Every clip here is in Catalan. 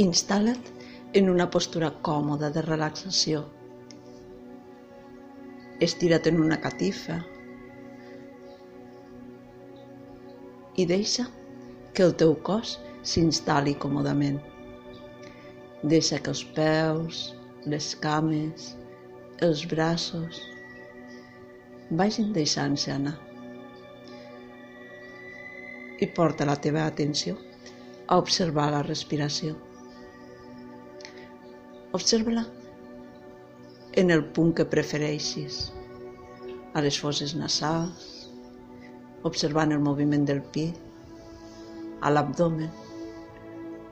Instal·la't en una postura còmoda de relaxació. Estira't en una catifa i deixa que el teu cos s'instal·li còmodament. Deixa que els peus, les cames, els braços vagin deixant-se anar. I porta la teva atenció a observar la respiració. Observa-la. En el punt que prefereixis, a les fosses nasals, observant el moviment del pit, a l'abdomen,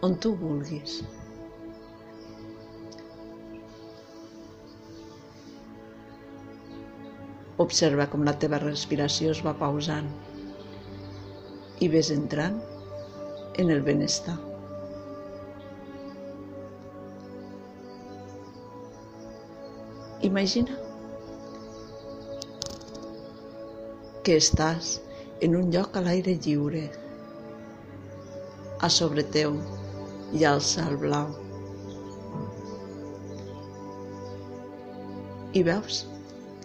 on tu vulguis. Observa com la teva respiració es va pausant i ves entrant en el benestar. Imagina que estàs en un lloc a l'aire lliure. A sobre teu hi ha el cel blau. I veus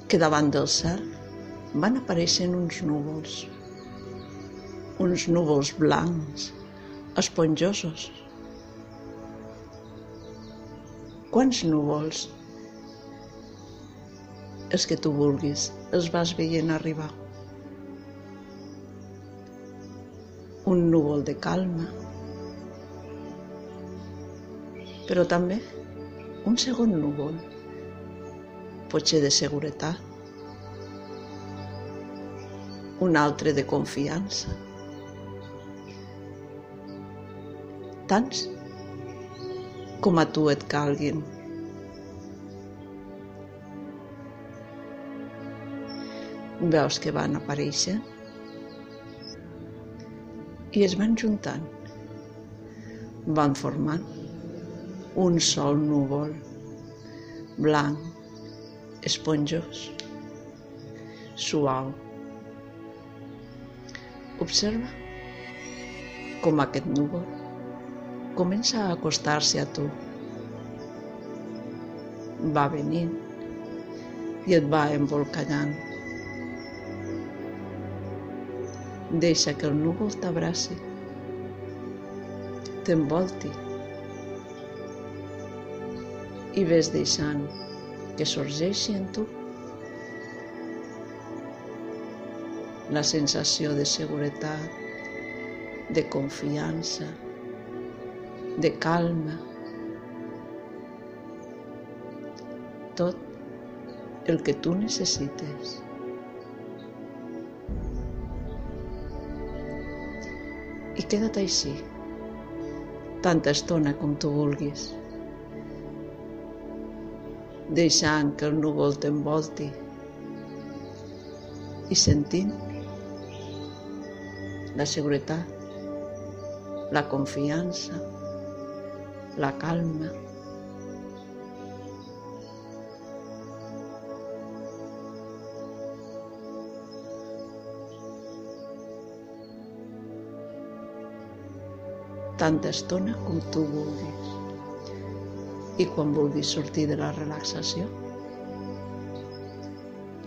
que davant del cel van apareixent uns núvols, uns núvols blancs, esponjosos. Quants núvols els que tu vulguis, els vas veient arribar. Un núvol de calma, però també un segon núvol, potser de seguretat, un altre de confiança. Tants com a tu et calguin. Veus que van aparèixer i es van juntant. Van formant un sol núvol blanc, esponjós, suau. Observa com aquest núvol comença a acostar-se a tu. Va venint i et va embolcallant. Deixa que el núvol t'abraci, t'envolti. I ves deixant que sorgeixi en tu la sensació de seguretat, de confiança, de calma, tot el que tu necessites. I queda't així, tanta estona com tu vulguis, deixant que el núvol t'envolti i sentint la seguretat, la confiança, la calma, tanta estona com tu vulguis. I quan vulguis sortir de la relaxació,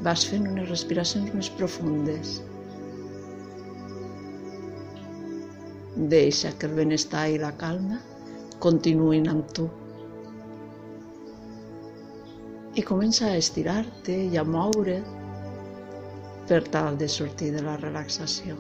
vas fent unes respiracions més profundes. Deixa que el benestar i la calma continuïn amb tu. I comença a estirar-te i a moure per tal de sortir de la relaxació.